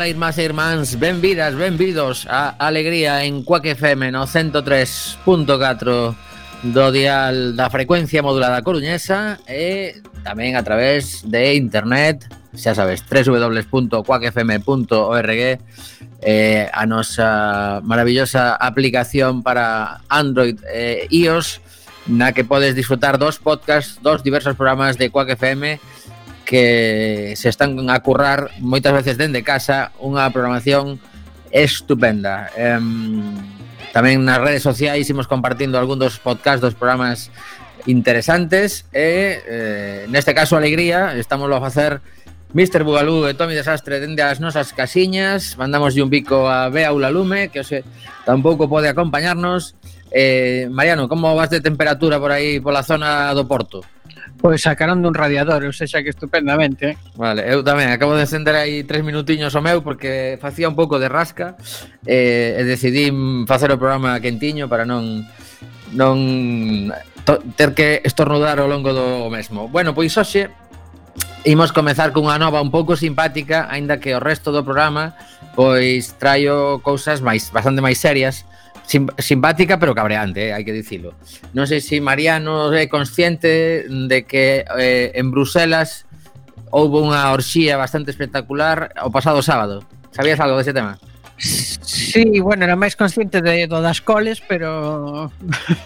Ola, irmás e irmáns, benvidas, benvidos a Alegría en Cuac FM no 103.4 do dial da frecuencia modulada coruñesa e tamén a través de internet, xa sabes, www.cuacfm.org eh, a nosa maravillosa aplicación para Android e eh, iOS na que podes disfrutar dos podcasts, dos diversos programas de Cuac FM que se están a currar moitas veces dende casa unha programación estupenda. Eh, tamén nas redes sociais imos compartindo algún dos podcast dos programas interesantes e eh, neste caso Alegría estamos a facer Mr. Bugalú e Tommy Desastre dende as nosas casiñas mandamos un bico a Bea Ulalume que hoxe tampouco pode acompañarnos eh, Mariano, como vas de temperatura por aí pola zona do Porto? Pois sacaron dun radiador, ou sea, que estupendamente. Eh. Vale, eu tamén acabo de encender aí tres minutiños o meu porque facía un pouco de rasca eh, e decidí facer o programa quentiño para non non ter que estornudar ao longo do mesmo. Bueno, pois hoxe imos comezar cunha nova un pouco simpática, aínda que o resto do programa pois traio cousas máis bastante máis serias sim, simpática pero cabreante, eh, hai que dicilo. Non sei se Mariano é consciente de que eh, en Bruselas houve unha orxía bastante espectacular o pasado sábado. Sabías algo dese tema? Sí, bueno, era máis consciente de, do das coles, pero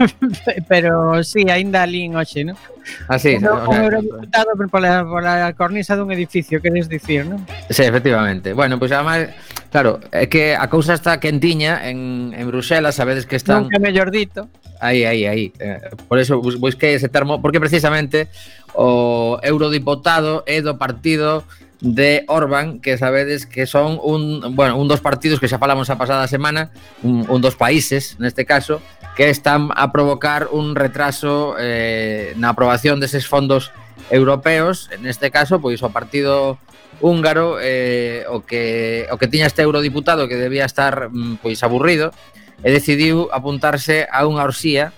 pero sí, aínda alín hoxe, non? Así, ah, no, o sea, eurodiputado por pola, pola cornisa dun edificio, queres dicir, non? Sí, efectivamente. Bueno, pois pues, además, claro, é que a cousa está quentiña en, en Bruxelas, sabedes que están... Nunca mellor dito. Aí, aí, aí. Eh, por eso busquei ese termo, porque precisamente o eurodiputado é do partido de Orban, que sabedes que son un, bueno, un dos partidos que xa falamos a pasada semana, un, un dos países, neste caso, que están a provocar un retraso eh, na aprobación deses fondos europeos, neste caso, pois o partido húngaro eh, o que o que tiña este eurodiputado que debía estar mm, pois aburrido e decidiu apuntarse a unha orxía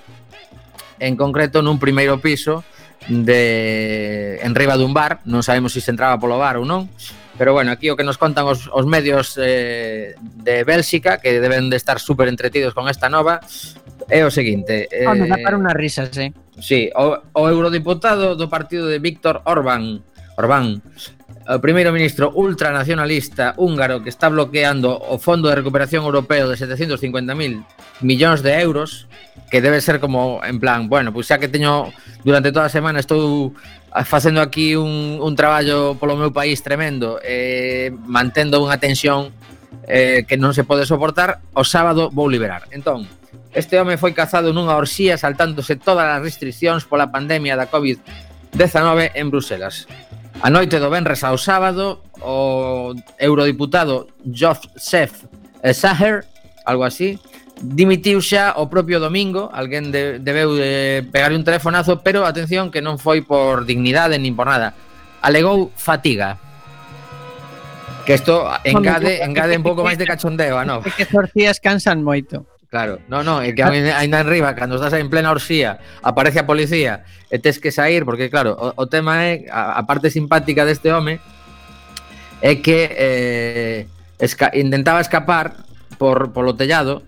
en concreto nun primeiro piso de en riba dun bar, non sabemos se se entraba polo bar ou non, pero bueno, aquí o que nos contan os, os medios eh, de Bélxica, que deben de estar super entretidos con esta nova, é o seguinte... Eh, oh, dá para unhas risas, eh? Sí, o, o eurodiputado do partido de Víctor Orbán, Orbán o primeiro ministro ultranacionalista húngaro que está bloqueando o Fondo de Recuperación Europeo de 750.000 millóns de euros, que debe ser como en plan, bueno, pois xa que teño durante toda a semana estou facendo aquí un, un traballo polo meu país tremendo, eh, mantendo unha tensión eh, que non se pode soportar, o sábado vou liberar. Entón, este home foi cazado nunha orxía saltándose todas as restriccións pola pandemia da COVID-19 en Bruselas. A noite do Benres ao sábado, o eurodiputado Joseph Saher, algo así, dimitiu xa o propio domingo, alguén de, debeu de pegar un telefonazo, pero atención que non foi por dignidade nin por nada. Alegou fatiga. Que isto engade, engade un pouco máis de cachondeo, a nova. Que sorcías cansan moito. Claro, no, no, é que ainda enriba, cando estás en plena orxía, aparece a policía e tes que sair, porque claro, o, o tema é, a, a parte simpática deste home é que eh, esca intentaba escapar por, polo tellado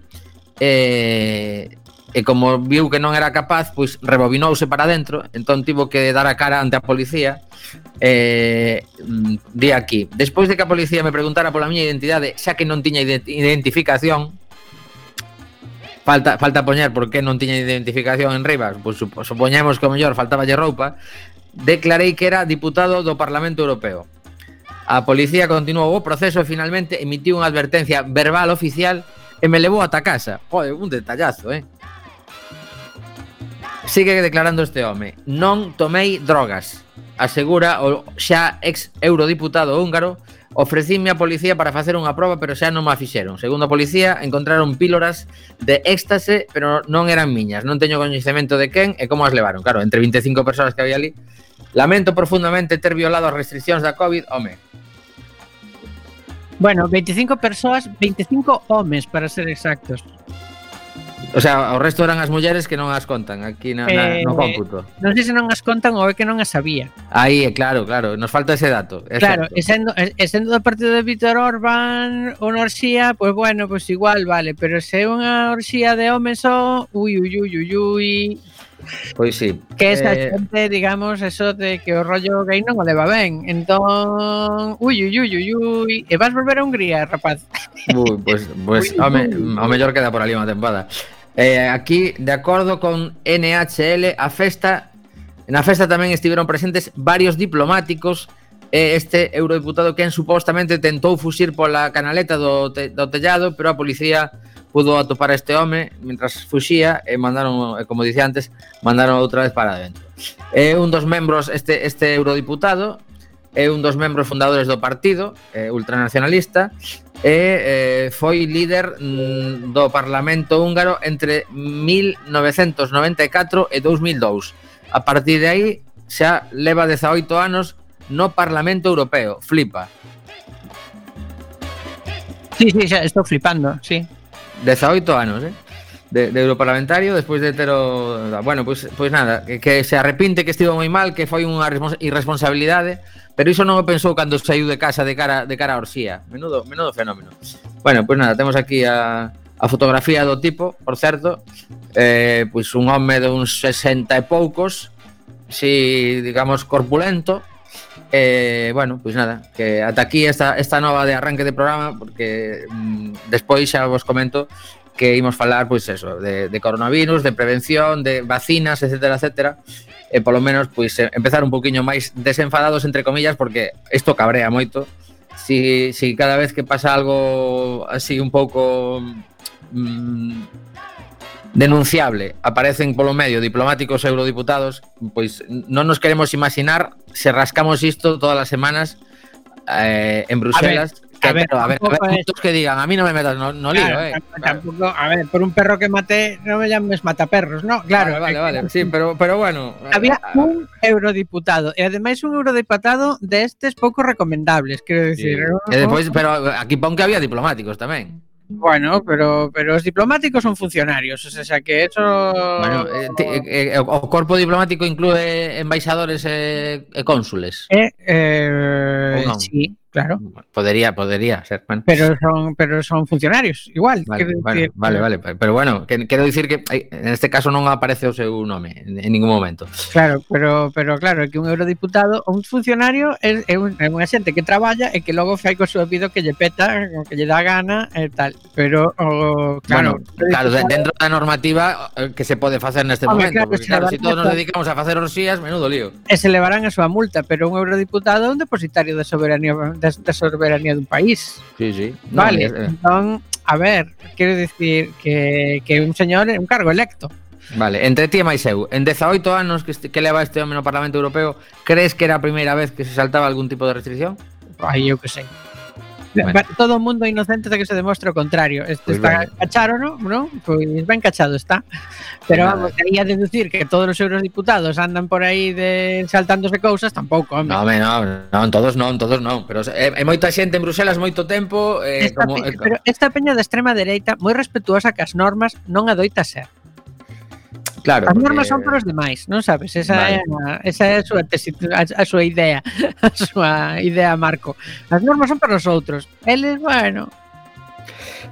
e, e como viu que non era capaz, pois rebobinouse para dentro, entón tivo que dar a cara ante a policía eh, mm, di aquí. Despois de que a policía me preguntara pola miña identidade, xa que non tiña identificación, falta falta poñer por que non tiña identificación en Rivas, pois pues, supoñemos que o mellor faltaballe roupa, declarei que era diputado do Parlamento Europeo. A policía continuou o proceso e finalmente emitiu unha advertencia verbal oficial e me levou ata casa. Joder, un detallazo, eh? Sigue declarando este home. Non tomei drogas, asegura o xa ex eurodiputado húngaro Ofrecíme a policía para facer unha proba, pero xa non me fixeron. Segundo a policía, encontraron píloras de éxtase, pero non eran miñas. Non teño coñecemento de quen e como as levaron. Claro, entre 25 persoas que había ali. Lamento profundamente ter violado as restriccións da COVID, home. Bueno, 25 persoas, 25 homes para ser exactos. O sea, o resto eran as mulleres que non as contan aquí na, na, eh, no cómputo. Non sei se non as contan ou é que non as sabía. Aí, eh, claro, claro, nos falta ese dato. É claro, certo. e sendo, e sendo do partido de Víctor Orban unha orxía, pois pues bueno, pois pues igual, vale, pero se é unha orxía de homes só, ui, ui, ui, ui, ui, Pois sí. Que esa eh... xente, digamos, eso de que o rollo gay non o leva ben. Entón, ui, ui, ui, ui, ui, e vas volver a Hungría, rapaz. Ui, pois, pois pues, pues, home, o mellor queda por ali unha tempada. Eh, aquí, de acordo con NHL, a festa Na festa tamén estiveron presentes varios diplomáticos este eurodiputado quen supostamente tentou fuxir pola canaleta do, te, do tellado, pero a policía pudo atopar a este home mentras fuxía e mandaron, como dicía antes, mandaron outra vez para dentro. É un dos membros, este, este eurodiputado, é un dos membros fundadores do partido, eh, ultranacionalista, e eh, foi líder mm, do Parlamento húngaro entre 1994 e 2002. A partir de aí xa leva 18 anos no Parlamento Europeo. Flipa. Sí, sí, xa estou flipando, sí. 18 anos, eh? De, de europarlamentario despois de ter o... Bueno, pois, pois nada, que, que se arrepinte que estivo moi mal, que foi unha irresponsabilidade, pero iso non o pensou cando saiu de casa de cara de cara a Orsía. Menudo, menudo fenómeno. Bueno, pois nada, temos aquí a, a fotografía do tipo, por certo, eh, pois un home de uns 60 e poucos, si digamos corpulento, Eh, bueno, pois nada, que ata aquí esta, esta nova de arranque de programa porque mm, despois xa vos comento que imos falar pois eso, de, de coronavirus, de prevención, de vacinas, etcétera, etcétera. E polo menos pois eh, empezar un poquiño máis desenfadados entre comillas porque isto cabrea moito. Si, si cada vez que pasa algo así un pouco mm, denunciable aparecen polo medio diplomáticos e eurodiputados, pois non nos queremos imaginar se rascamos isto todas as semanas eh, en Bruselas. que, a ver, pero, a ver, a ver, muchos que digan, a mí non me metas no, no lío, Claro, eh. tamp- Tampouco, a ver, por un perro que maté, non me llames mataperros, no? Claro, vale, vale, que- vale. Sí, pero, pero bueno. Había eh, un eurodiputado e ademais un eurodiputado destes pouco recomendables, quero sí. dicir. E despois, pero aquí pon que había diplomáticos tamén. Bueno, pero pero os diplomáticos son funcionarios, o sea que eso... Bueno, eh, ti, eh, eh, o corpo diplomático inclúe embaixadores e, eh, e eh, cónsules? Eh, eh, non? Sí, Claro. Podería, podería ser. Bueno. Pero son, pero son funcionarios, igual. Vale, vale, decir... vale, vale, Pero bueno, que, quero dicir que en este caso non aparece o seu nome en ningún momento. Claro, pero, pero claro, que un eurodiputado ou un funcionario é, é, un, é unha xente que traballa e que logo fai co seu vida que lle peta, o que lle dá gana e tal. Pero, o, claro... Bueno, claro, dentro da normativa eh, que se pode facer neste Home, momento. Claro, porque, claro, se si todos nos dedicamos a facer orxías, menudo lío. E se levarán a súa multa, pero un eurodiputado é un depositario de soberanía da, da soberanía dun país. Sí, sí. No, vale, no, eh. entón, a ver, quero dicir que, que un señor é un cargo electo. Vale, entre ti e máis eu, en 18 anos que, este, que leva este home no Parlamento Europeo, crees que era a primeira vez que se saltaba algún tipo de restricción? Ai, eu que sei bueno. Todo o mundo inocente que se demostre o contrario. Este pues está cacharo, ¿no? ¿no? Pois pues ben cachado está. Pero vamos, aí a deducir que todos os eurodiputados andan por aí de saltándose cousas, tampouco, hombre. No, hombre, no, non, todos non, todos non, pero é, é eh, moita xente en Bruselas moito tempo, eh, esta como, pe, eh, pero esta peña da extrema dereita moi respetuosa que as normas non adoita ser. Claro, as normas porque... son para os demais, non sabes? Esa vale. é a, esa é a súa tesis, a, a súa idea, a súa idea Marco. As normas son para os outros. Eles, bueno,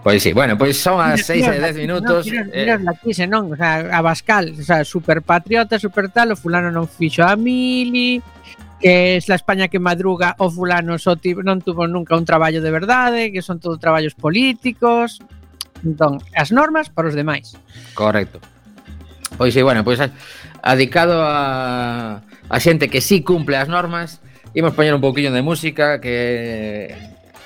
Pois sí, bueno, pois son as 6 e 10 minutos. Mira, eh. mira, miras eh... non, o sea, a Bascal o sea, super patriota, super tal, o fulano non fixo a mili, que es la España que madruga o fulano só ti- non tuvo nunca un traballo de verdade, que son todo traballos políticos. Entón, as normas para os demais. Correcto. Pois sí, bueno, pois adicado a, a xente que sí cumple as normas Imos poñer un pouquinho de música que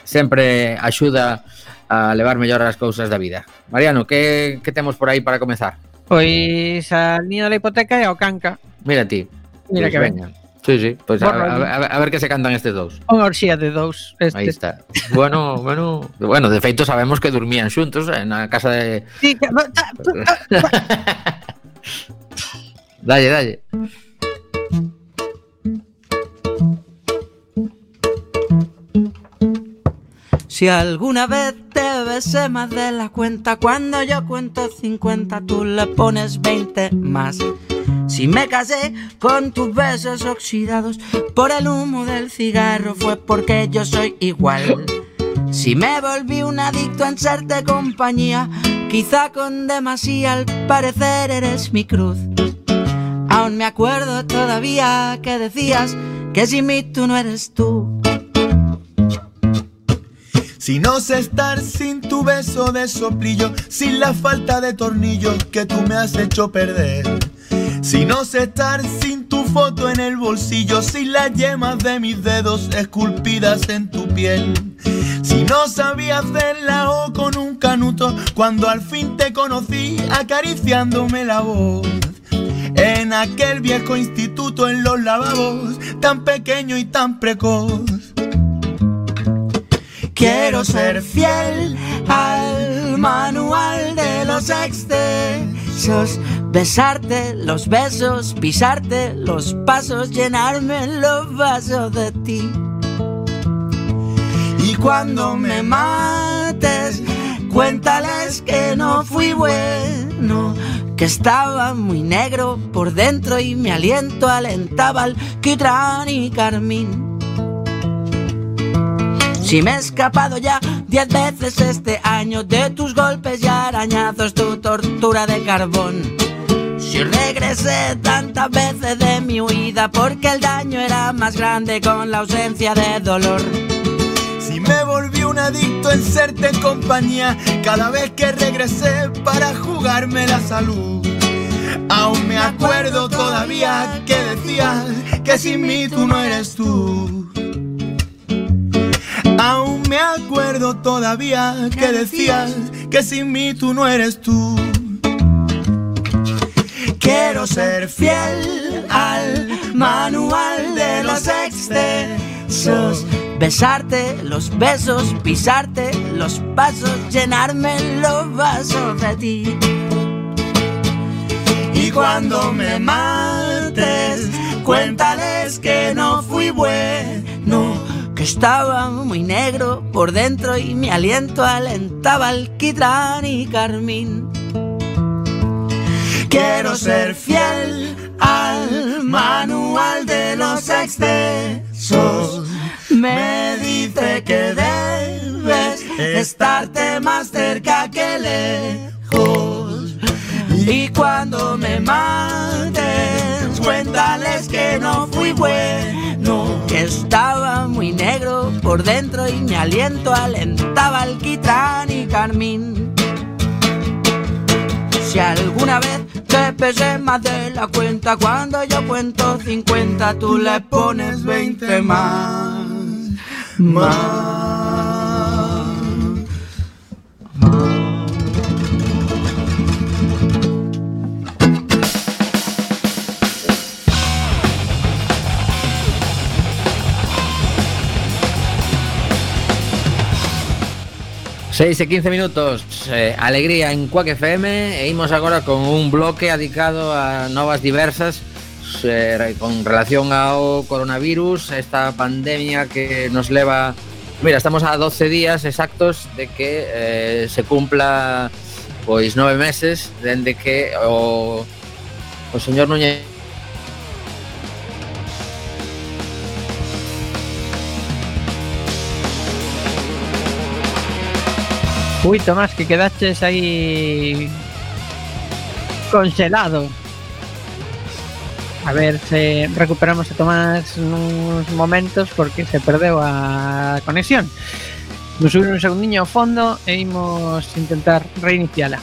sempre axuda a levar mellor as cousas da vida. Mariano, que, que temos por aí para comezar? Pois a niña da hipoteca e ao canca Mira ti. Mira pois que veña. Sí, sí, pois pues a, a, a, ver que se cantan estes dous. Unha orxía de dous este. Aí está. Bueno, bueno, bueno, de feito sabemos que dormían xuntos eh, na casa de... Sí, que... Dalle, dalle. Si alguna vez te besé más de la cuenta, cuando yo cuento 50 tú le pones 20 más. Si me casé con tus besos oxidados por el humo del cigarro fue porque yo soy igual. Si me volví un adicto en serte compañía, quizá con demasía al parecer eres mi cruz. Aún me acuerdo todavía que decías que sin mí tú no eres tú. Si no sé estar sin tu beso de soplillo, sin la falta de tornillos que tú me has hecho perder. Si no sé estar sin tu foto en el bolsillo, sin las yemas de mis dedos esculpidas en tu piel. Si no sabía hacerla o con un canuto, cuando al fin te conocí acariciándome la voz. En aquel viejo instituto en los lavabos, tan pequeño y tan precoz. Quiero ser fiel al manual de los excesos. Besarte los besos, pisarte los pasos, llenarme los vasos de ti. Cuando me mates, cuéntales que no fui bueno, que estaba muy negro por dentro y mi aliento alentaba alquitrán y carmín. Si me he escapado ya diez veces este año de tus golpes y arañazos, tu tortura de carbón. Si regresé tantas veces de mi huida porque el daño era más grande con la ausencia de dolor. Me volví un adicto en serte compañía cada vez que regresé para jugarme la salud. Aún me acuerdo todavía que decías que sin mí tú no eres tú. Aún me acuerdo todavía que decías que sin mí tú no eres tú. Quiero ser fiel al manual de los Besarte los besos, pisarte los pasos, llenarme los vasos de ti. Y cuando me mates, cuéntales que no fui bueno. que estaba muy negro por dentro y mi aliento alentaba alquitrán y carmín. Quiero ser fiel al manual de los Me dice que debes estarte más cerca que lejos. Y cuando me mates, cuéntales que no fui bueno, que estaba muy negro por dentro y mi aliento alentaba alquitrán y carmín. Si alguna vez te pesé más de la cuenta, cuando yo cuento 50, tú le pones 20 más. Más. 6 e 15 minutos, eh, alegría en Quack FM e imos agora con un bloque adicado a novas diversas eh, con relación ao coronavirus, esta pandemia que nos leva... Mira, estamos a 12 días exactos de que eh, se cumpla pois nove meses dende que o, o señor Núñez Uy, Tomás, que quedaches aí congelado. A ver se recuperamos a Tomás nuns momentos porque se perdeu a conexión. Vou subir un segundiño ao fondo e imos intentar reiniciala.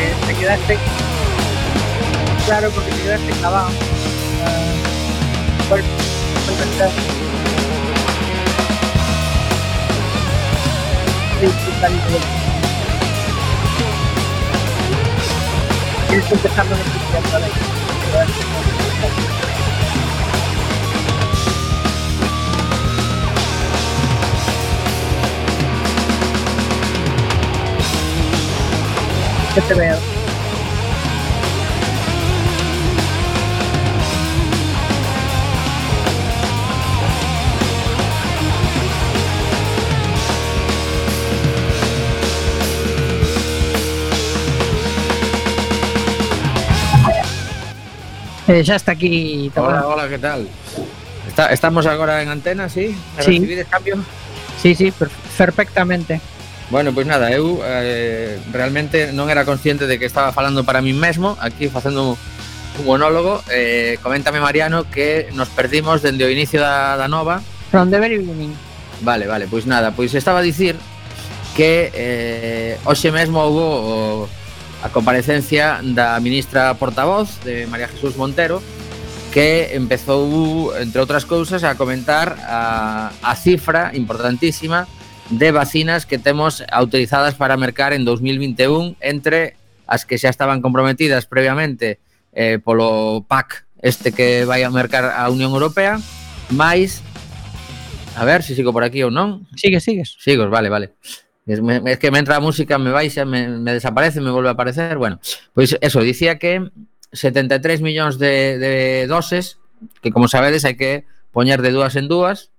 Porque te quedaste. Claro, porque te quedaste clavado. Por- por pensar. Que te veo. Eh, xa está aquí Hola, hola, que tal? Está, estamos agora en antena, sí? Sí. Recibides cambio? Sí, sí, per perfectamente. Bueno, pois nada, eu eh, realmente non era consciente de que estaba falando para mí mesmo, aquí facendo un monólogo. Eh, coméntame, Mariano, que nos perdimos dende o inicio da, da nova. From the very beginning. Vale, vale, pois nada, pois estaba a dicir que eh, hoxe mesmo houve o, a comparecencia da ministra portavoz de María Jesús Montero que empezou, entre outras cousas, a comentar a, a cifra importantísima de vacinas que temos autorizadas para mercar en 2021 entre as que xa estaban comprometidas previamente eh, polo PAC este que vai a mercar a Unión Europea máis a ver se si sigo por aquí ou non. Sigue, sigues Sigo, vale, vale. Es, me, es que me entra a música, me baixa, me, me desaparece, me volve a aparecer. Bueno, pois pues eso, dicía que 73 millóns de, de doses que como sabedes hai que poñer de dúas en dúas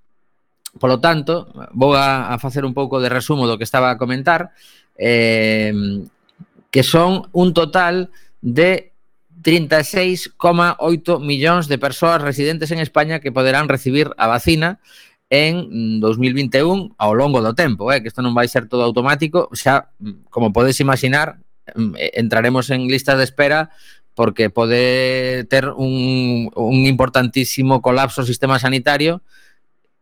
Polo tanto, vou a, a facer un pouco de resumo do que estaba a comentar, eh, que son un total de 36,8 millóns de persoas residentes en España que poderán recibir a vacina en 2021 ao longo do tempo, eh, que isto non vai ser todo automático, xa como podes imaginar, mm, entraremos en listas de espera porque pode ter un, un importantísimo colapso o sistema sanitario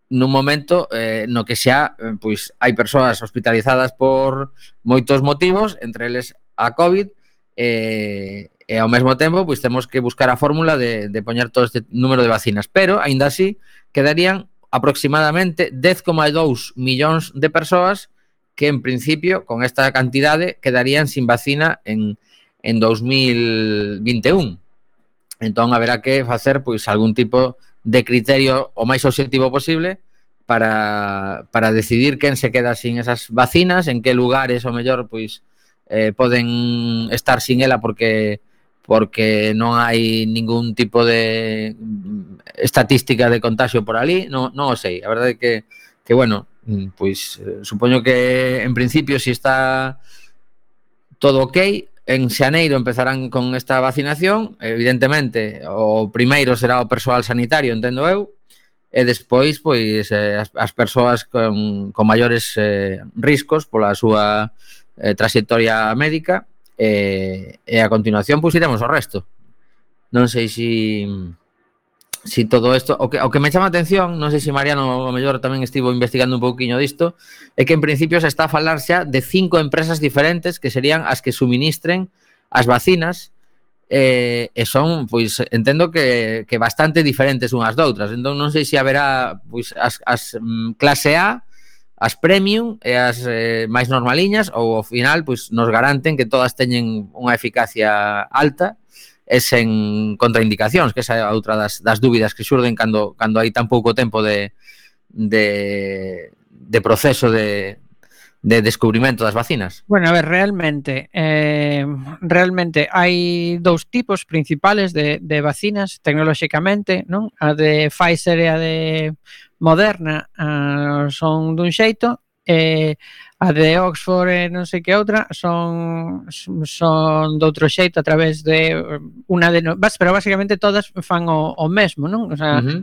nun momento eh, no que xa eh, pois hai persoas hospitalizadas por moitos motivos, entre eles a COVID, eh, e ao mesmo tempo pois temos que buscar a fórmula de, de poñer todo este número de vacinas. Pero, aínda así, quedarían aproximadamente 10,2 millóns de persoas que, en principio, con esta cantidade, quedarían sin vacina en, en 2021. Entón, haberá que facer pois algún tipo de de criterio o máis obxectivo posible para, para decidir quen se queda sin esas vacinas, en que lugares o mellor pois eh, poden estar sin ela porque porque non hai ningún tipo de mm, estatística de contagio por ali, non, non o sei. A verdade é que, que bueno, mm, pois eh, supoño que en principio si está todo ok, En xaneiro empezarán con esta vacinación, evidentemente, o primeiro será o persoal sanitario, entendo eu, e despois pois eh, as, as persoas con, con maiores eh, riscos pola súa eh, trayectoria médica e, e a continuación pois iremos ao resto. Non sei se si si todo isto, o que, o que me chama a atención, non sei se Mariano o mellor tamén estivo investigando un pouquiño disto, é que en principio se está a falar xa de cinco empresas diferentes que serían as que suministren as vacinas eh, e son, pois, entendo que, que bastante diferentes unhas doutras. Entón non sei se haberá pois, as, as mm, clase A, as premium e as eh, máis normaliñas ou ao final pois nos garanten que todas teñen unha eficacia alta e sen contraindicacións, que esa é outra das, das dúbidas que xurden cando, cando hai tan pouco tempo de, de, de proceso de, de descubrimento das vacinas? Bueno, a ver, realmente eh, realmente hai dous tipos principales de, de vacinas tecnolóxicamente, non? A de Pfizer e a de Moderna uh, son dun xeito eh, a de Oxford e non sei que outra son son de outro xeito a través de eh, unha de bas, pero basicamente todas fan o, o mesmo, non? O, sea, uh -huh.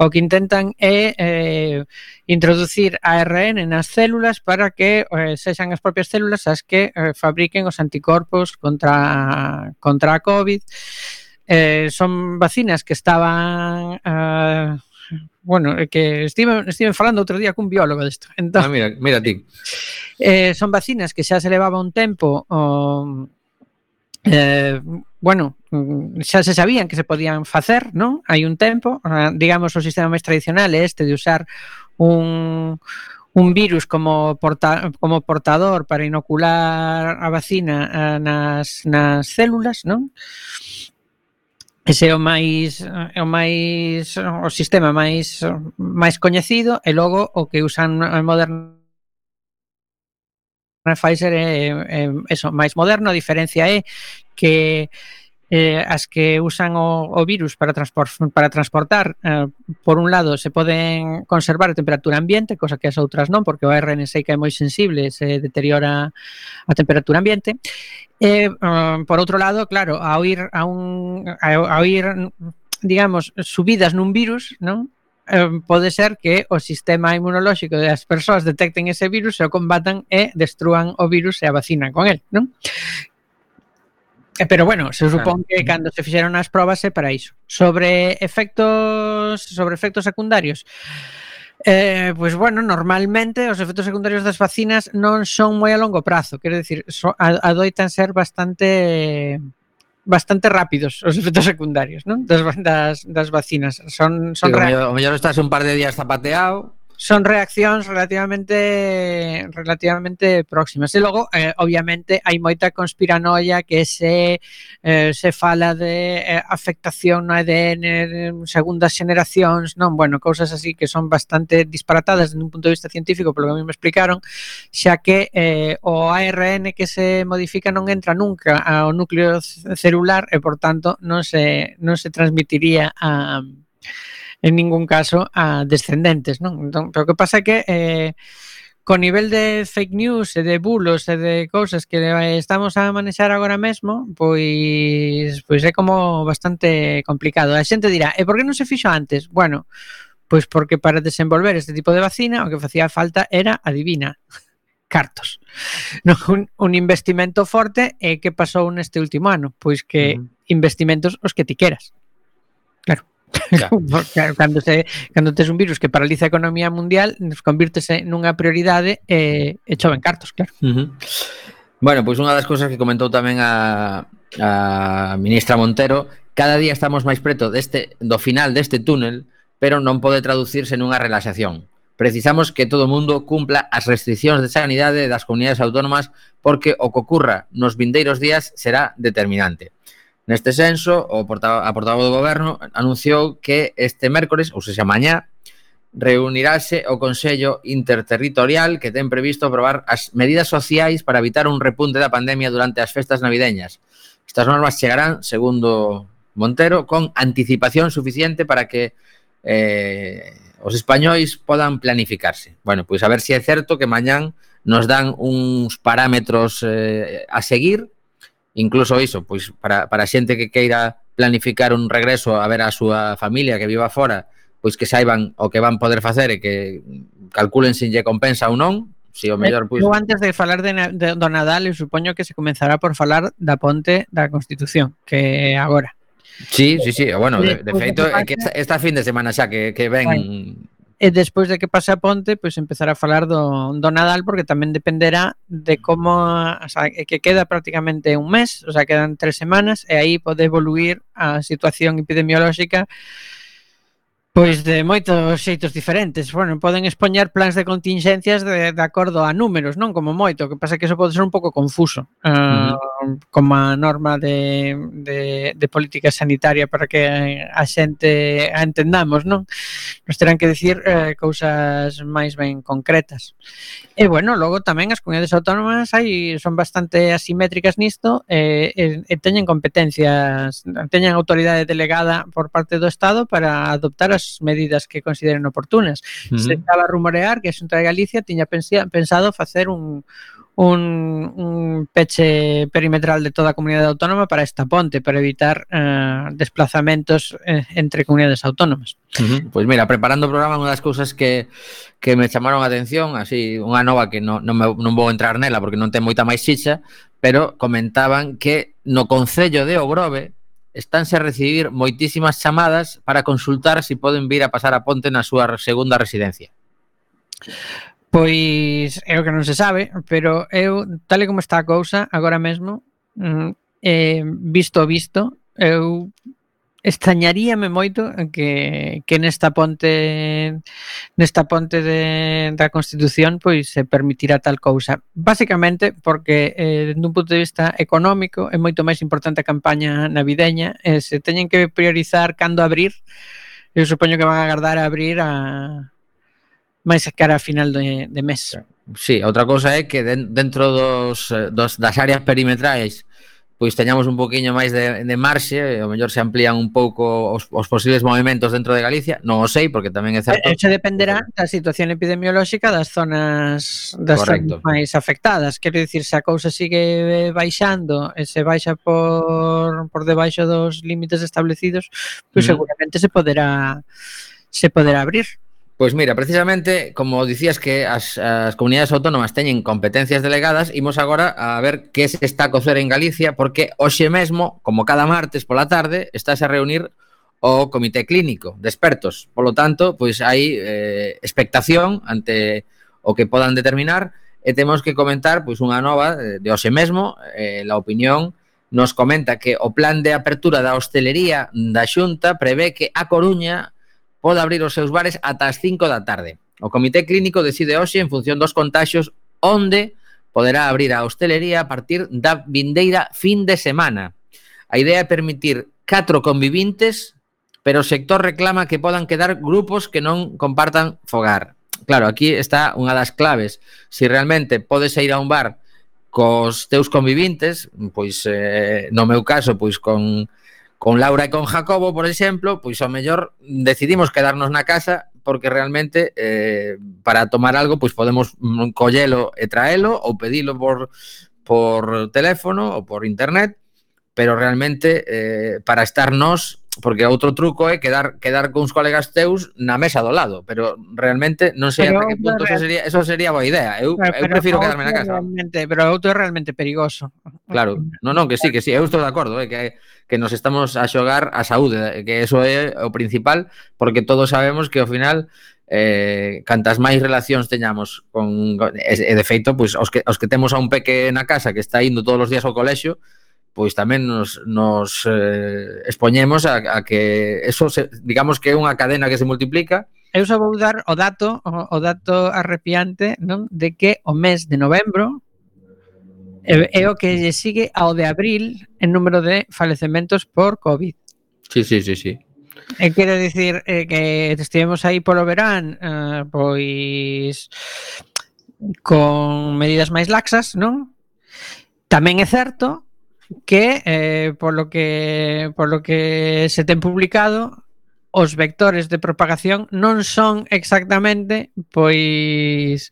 o que intentan é eh, introducir ARN nas células para que eh, sexan as propias células as que eh, fabriquen os anticorpos contra contra a COVID. Eh, son vacinas que estaban eh, bueno, é que estive, estive falando outro día cun biólogo disto. Entón, ah, mira, mira ti. Eh, son vacinas que xa se levaba un tempo oh, eh, bueno, xa se sabían que se podían facer, non? Hai un tempo, ah, digamos, o sistema máis tradicional é este de usar un, un virus como, porta, como portador para inocular a vacina ah, nas, nas células, non? Ese é o máis é o máis o sistema máis máis coñecido e logo o que usan Moderna Pfizer é, é eso máis moderno, a diferencia é que eh, as que usan o, o virus para, transpor, para transportar, eh, por un lado, se poden conservar a temperatura ambiente, cosa que as outras non, porque o ARN seica é moi sensible, se deteriora a temperatura ambiente. E, eh, por outro lado, claro, ao ir a un ao, ir digamos, subidas nun virus, non? Eh, pode ser que o sistema inmunolóxico das persoas detecten ese virus e o combatan e destruan o virus e a vacinan con el, non? Eh, pero bueno, se supón que cando se fixeron as probas é para iso. Sobre efectos sobre efectos secundarios. Eh, pois pues bueno, normalmente os efectos secundarios das vacinas non son moi a longo prazo, quero dicir, so, adoitan ser bastante bastante rápidos os efectos secundarios, non? Das das das vacinas. Son son sí, o mellor, o mellor estás un par de días zapateado, son reaccións relativamente relativamente próximas. E logo, eh, obviamente, hai moita conspiranoia que se eh, se fala de eh, afectación no ADN segundas generacións, non, bueno, cousas así que son bastante disparatadas dun un punto de vista científico, polo que me explicaron, xa que eh, o ARN que se modifica non entra nunca ao núcleo celular e, por tanto, non se non se transmitiría a en ningún caso a descendentes, non? Entón, pero o que pasa é que eh, co nivel de fake news e de bulos e de cousas que estamos a manexar agora mesmo, pois pois é como bastante complicado. A xente dirá, e por que non se fixo antes? Bueno, pois porque para desenvolver este tipo de vacina o que facía falta era, adivina, cartos. No, un, un investimento forte e que pasou neste último ano? Pois que uh -huh. investimentos os que ti queras. Claro. cando se cando tes un virus que paraliza a economía mundial, nos convírtese nunha prioridade e, e choven cartos, claro. Uh -huh. Bueno, pois unha das cousas que comentou tamén a a ministra Montero, cada día estamos máis preto deste do final deste túnel, pero non pode traducirse nunha relaxación. Precisamos que todo o mundo cumpla as restriccións de sanidade das comunidades autónomas porque o que ocurra nos vindeiros días será determinante. Neste senso, o portavoz, a portavoz do goberno anunciou que este mércores, ou seja, mañá, reunirase o Consello Interterritorial que ten previsto aprobar as medidas sociais para evitar un repunte da pandemia durante as festas navideñas. Estas normas chegarán, segundo Montero, con anticipación suficiente para que eh, os españois podan planificarse. Bueno, pois a ver se si é certo que mañán nos dan uns parámetros eh, a seguir incluso iso, pois para, para xente que queira planificar un regreso a ver a súa familia que viva fora, pois que saiban o que van poder facer e que calculen se lle compensa ou non, si o eh, mellor pois... Eu antes de falar de, de do Nadal, eu supoño que se comenzará por falar da ponte da Constitución, que agora. Sí, sí, sí, bueno, de, de pois feito é que esta, esta fin de semana xa que, que ven Eh, e despois de que pase a ponte, pois empezar a falar do, do Nadal, porque tamén dependerá de como, o sea, que queda prácticamente un mes, o sea, quedan tres semanas, e aí pode evoluir a situación epidemiolóxica Pois de moitos xeitos diferentes. Bueno, poden expoñer plans de contingencias de, de acordo a números, non como moito, que pasa que eso pode ser un pouco confuso. Uh, mm. como a norma de, de, de política sanitaria para que a xente a entendamos, non? Nos terán que decir eh, cousas máis ben concretas. E bueno, logo tamén as comunidades autónomas hai son bastante asimétricas nisto e, e, e teñen competencias, teñen autoridade delegada por parte do Estado para adoptar as medidas que consideren oportunas. Uh -huh. Se estaba a rumorear que a Xunta de Galicia tiña pensado facer un, un, un peche perimetral de toda a comunidade autónoma para esta ponte, para evitar eh, desplazamentos eh, entre comunidades autónomas. Uh -huh. Pois pues mira, preparando o programa, unha das cousas que, que me chamaron a atención, así, unha nova que non, non, me, non vou entrar nela porque non ten moita máis xixa, pero comentaban que no Concello de Ogrove estánse a recibir moitísimas chamadas para consultar se si poden vir a pasar a Ponte na súa segunda residencia. Pois é o que non se sabe, pero eu, tal e como está a cousa agora mesmo, mm, eh, visto visto, eu extrañaríame moito que, que nesta ponte nesta ponte de, da Constitución pois se permitira tal cousa. Básicamente porque eh, dun punto de vista económico é moito máis importante a campaña navideña e se teñen que priorizar cando abrir eu supoño que van a agardar a abrir a máis cara a final de, de mes. Sí, outra cousa é que dentro dos, eh, dos das áreas perimetrais pois teñamos un poquinho máis de, de marxe, e o mellor se amplían un pouco os, os posibles movimentos dentro de Galicia, non o sei, porque tamén é certo... Eh, eh, Eso dependerá da situación epidemiolóxica das zonas das Correcto. zonas máis afectadas. Quero dicir, se a cousa sigue baixando e se baixa por, por debaixo dos límites establecidos, pois mm. seguramente se poderá se poderá abrir. Pois mira, precisamente, como dicías que as, as comunidades autónomas teñen competencias delegadas, imos agora a ver que se está a cocer en Galicia, porque hoxe mesmo, como cada martes pola tarde, estás a reunir o comité clínico de expertos. Polo tanto, pois hai eh, expectación ante o que podan determinar e temos que comentar pois unha nova eh, de hoxe mesmo, eh, la opinión nos comenta que o plan de apertura da hostelería da Xunta prevé que a Coruña pode abrir os seus bares ata as 5 da tarde. O Comité Clínico decide hoxe en función dos contaxios onde poderá abrir a hostelería a partir da vindeira fin de semana. A idea é permitir 4 convivintes, pero o sector reclama que podan quedar grupos que non compartan fogar. Claro, aquí está unha das claves. Si realmente podes ir a un bar cos teus convivintes, pois eh, no meu caso, pois con con Laura e con Jacobo, por exemplo, pois ao mellor decidimos quedarnos na casa porque realmente eh, para tomar algo pois podemos collelo e traelo ou pedilo por, por teléfono ou por internet, pero realmente eh, para estar nós porque outro truco é quedar quedar cuns colegas teus na mesa do lado, pero realmente non sei pero ata que punto eso sería, eso sería boa idea. Eu, pero, eu prefiro quedarme na casa. Realmente, pero outro é realmente perigoso. Claro, non, non, que sí, que sí, eu estou de acordo, eh, que, que nos estamos a xogar a saúde, eh, que eso é o principal, porque todos sabemos que ao final eh, cantas máis relacións teñamos con, e de feito, pois, os, que, os que temos a un peque na casa que está indo todos os días ao colexio, pois tamén nos, nos eh, expoñemos a, a que eso, se, digamos que é unha cadena que se multiplica. Eu só vou dar o dato, o, o dato arrepiante, non? De que o mes de novembro é, é o que lle sigue ao de abril en número de falecementos por COVID. Sí, sí, sí, sí. E quero dicir eh, que estivemos aí polo verán, eh, pois con medidas máis laxas, non? Tamén é certo que, eh, por, lo que por lo que se ten publicado, os vectores de propagación non son exactamente pois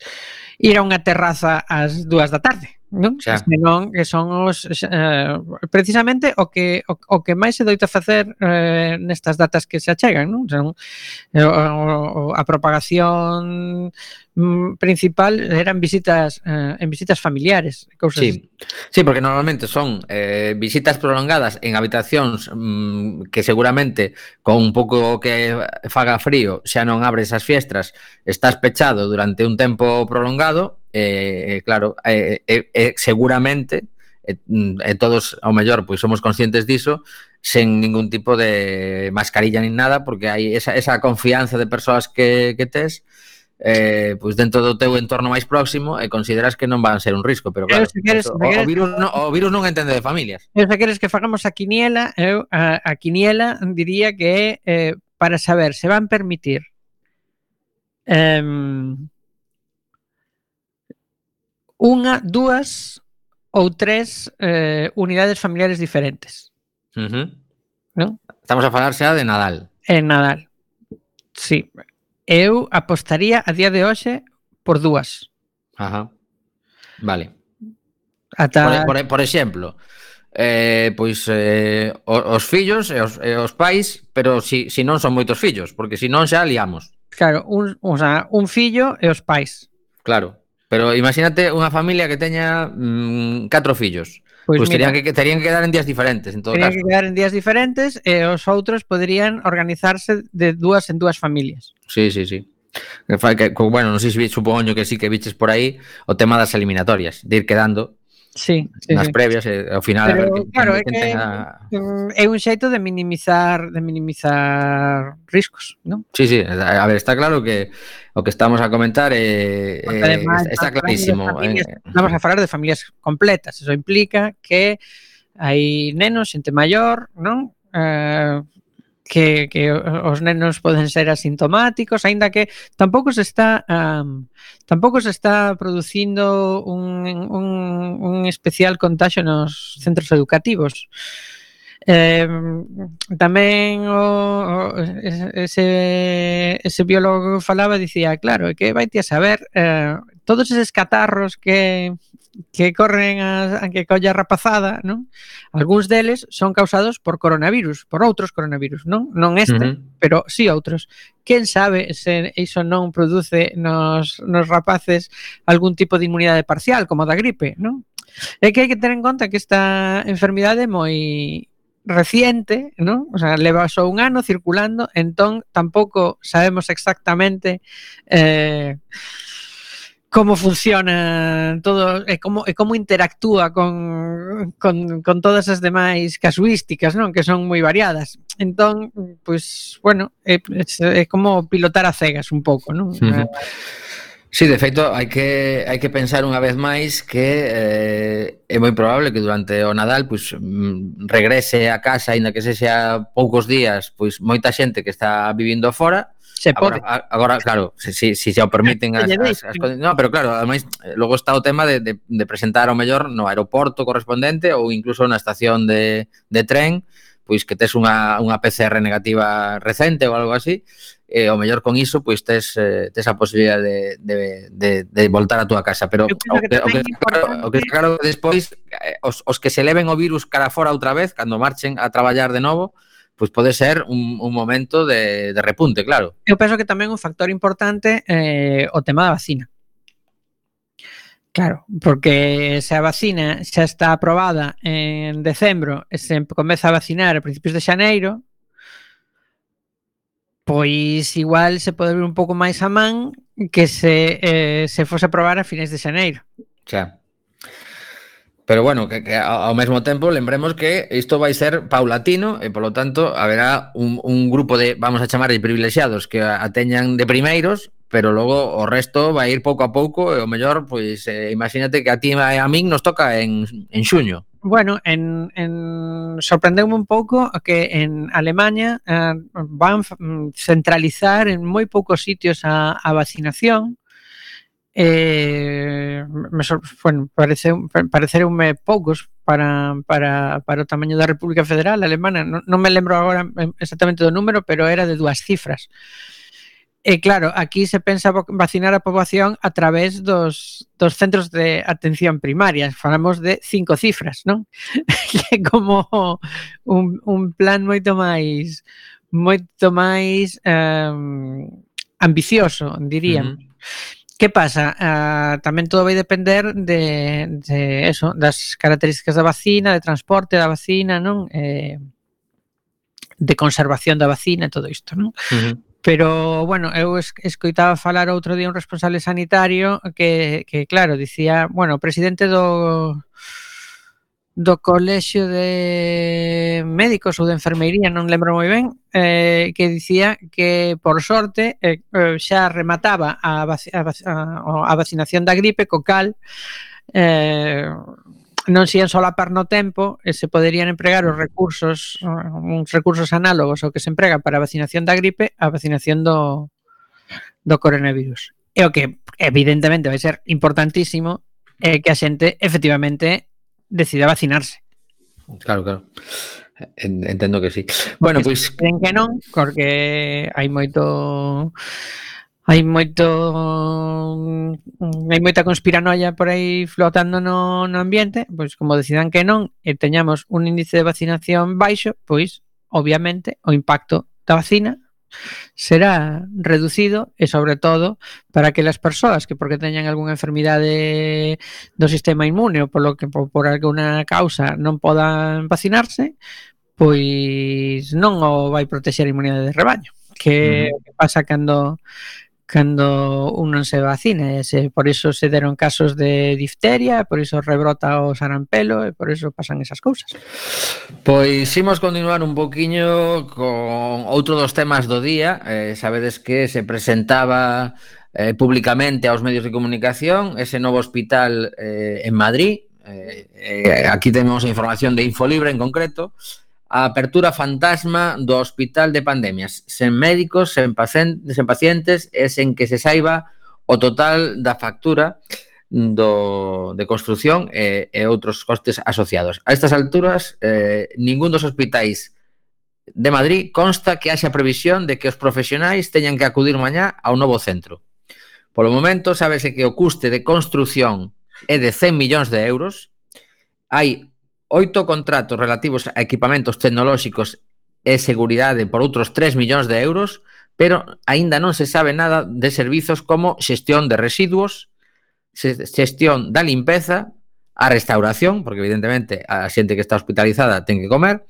ir a unha terraza ás dúas da tarde. Non? Xa. Senón que son os eh, precisamente o que o, o que máis se doita facer eh, nestas datas que se achegan, non? Son, eh, o, o, a propagación Mm, principal eran visitas eh, en visitas familiares, cousas sí. sí, porque normalmente son eh, visitas prolongadas en habitacións mm, que seguramente con un pouco que faga frío xa non abres as fiestras, estás pechado durante un tempo prolongado, eh, claro, eh, eh, seguramente e, mm, e todos ao mellor pois somos conscientes diso sen ningún tipo de mascarilla nin nada porque hai esa, esa confianza de persoas que, que tes eh, pois dentro do teu entorno máis próximo e consideras que non van ser un risco, pero claro, eu, se queres, eso, o, queres, o, virus non, o virus non entende de familias. Eu se queres que fagamos a quiniela, eu a, a quiniela diría que é eh, para saber se van permitir eh, unha, dúas ou tres eh, unidades familiares diferentes. Uh -huh. ¿No? Estamos a falar xa de Nadal. En Nadal. Sí. Eu apostaría a día de hoxe por dúas. Ajá. Vale. Ata... Por, por, por exemplo, eh, pois eh, os, os fillos e os, e os pais, pero si, si non son moitos fillos, porque si non xa liamos. Claro, un, o sea, un fillo e os pais. Claro, pero imagínate unha familia que teña mm, catro fillos. Pois pues mira, terían, que, terían que quedar en días diferentes, en todo terían caso. que quedar en días diferentes e os outros poderían organizarse de dúas en dúas familias. Sí, sí, sí. Que, que, bueno, non sei se vi, supoño que sí que viches por aí o tema das eliminatorias, de ir quedando sí, sí, nas previas eh, e ao final Pero, a ver, claro, é que mm, a... é un xeito de minimizar de minimizar riscos, non? Sí, sí, a ver, está claro que o que estamos a comentar eh, é, é eh, además, está, clarísimo. Familias, eh... Estamos a falar de familias completas, eso implica que hai nenos, xente maior, non? Eh, que, que os nenos poden ser asintomáticos, aínda que tampouco se está um, tampouco se está producindo un, un, un especial contagio nos centros educativos. Eh, tamén o, o ese, ese biólogo falaba dicía, claro, que vai a saber eh, todos eses catarros que que corren as, a que colla rapazada, non? Algúns deles son causados por coronavirus, por outros coronavirus, non? Non este, uh -huh. pero sí outros. Quen sabe se iso non produce nos, nos rapaces algún tipo de inmunidade parcial, como da gripe, non? É que hai que ter en conta que esta enfermidade é moi reciente, ¿no? O sea, leva só un ano circulando, entón tampouco sabemos exactamente eh, como funciona todo eh, e como, e eh, como interactúa con, con, con todas as demais casuísticas, non? Que son moi variadas. Entón, pois, bueno, eh, é, é como pilotar a cegas un pouco, non? Uh -huh. Sí, de feito, hai que, hai que pensar unha vez máis que eh, é moi probable que durante o Nadal pois, regrese a casa, aínda que sexa poucos días, pois moita xente que está vivindo fora, Se pode. Agora, agora claro, se, si, se, si se o permiten ah, as, as, as, as no, pero claro, ademais eh, logo está o tema de, de, de presentar o mellor no aeroporto correspondente ou incluso na estación de, de tren pois que tes unha, unha PCR negativa recente ou algo así, eh, o mellor con iso pois tes, eh, tes a posibilidad de, de, de, de voltar a túa casa pero o que, que o que, claro, o que claro despois eh, os, os que se leven o virus cara fora outra vez cando marchen a traballar de novo pois pode ser un, un momento de, de repunte, claro. Eu penso que tamén un factor importante eh, o tema da vacina. Claro, porque se a vacina xa está aprobada en decembro e se comeza a vacinar a principios de xaneiro, pois igual se pode ver un pouco máis a man que se, eh, se fose aprobar a finais de xaneiro. Xa. Pero bueno, que, que ao mesmo tempo lembremos que isto vai ser paulatino e polo tanto haberá un, un grupo de, vamos a chamar de privilexiados que a teñan de primeiros pero logo o resto vai ir pouco a pouco e o mellor, pois, eh, imagínate que a ti e a min nos toca en, en xuño. Bueno, en, en sorprendeume un pouco que en Alemanha eh, van mm, centralizar en moi poucos sitios a, a vacinación, eh, me bueno, parece, parecerunme poucos para, para, para o tamaño da República Federal Alemana. Non, non me lembro agora exactamente do número, pero era de dúas cifras. E claro, aquí se pensa vacinar a poboación a través dos, dos centros de atención primaria. Falamos de cinco cifras, non? que como un, un plan moito máis moito máis um, ambicioso, diríamos. Uh -huh. Que pasa? Ah, uh, tamén todo vai depender de, de eso, das características da vacina, de transporte da vacina, non? Eh, de conservación da vacina e todo isto, non? Uh -huh. Pero, bueno, eu escoitaba falar outro día un responsable sanitario que, que claro, dicía, bueno, o presidente do do Colexio de Médicos ou de Enfermeiría, non lembro moi ben, eh, que dicía que, por sorte, eh, eh xa remataba a, vac a, vac a vacinación da gripe, co cal, eh, non se ian solapar no tempo e se poderían empregar os recursos uns recursos análogos ao que se emprega para a vacinación da gripe a vacinación do, do coronavirus. E o que evidentemente vai ser importantísimo é que a xente efectivamente decida vacinarse. Claro, claro. Entendo que sí. Bueno, porque pois creen que non, porque hai moito hai moito hai moita conspiranoia por aí flotando no, no ambiente, pois como decidan que non e teñamos un índice de vacinación baixo, pois obviamente o impacto da vacina será reducido e sobre todo para que as persoas que porque teñan algunha enfermidade do sistema inmune ou polo que por, por alguna causa non podan vacinarse, pois non o vai protexer a inmunidade de rebaño. Que, mm. que pasa cando cando un non se vacina, e se por iso se deron casos de difteria, por iso rebrota o sarampelo e por iso pasan esas cousas. Pois imos continuar un poquiño con outro dos temas do día, eh, sabedes que se presentaba eh, públicamente aos medios de comunicación ese novo hospital eh, en Madrid, eh, eh, aquí temos a información de Infolibre en concreto, a apertura fantasma do Hospital de Pandemias, sen médicos, sen, sen pacientes e sen que se saiba o total da factura do, de construción e, e outros costes asociados. A estas alturas, eh, ningún dos hospitais de Madrid consta que haxa previsión de que os profesionais teñan que acudir mañá ao novo centro. Polo momento, sábese que o custe de construción é de 100 millóns de euros, hai oito contratos relativos a equipamentos tecnolóxicos e seguridade por outros 3 millóns de euros, pero aínda non se sabe nada de servizos como xestión de residuos, xestión da limpeza, a restauración, porque evidentemente a xente que está hospitalizada ten que comer,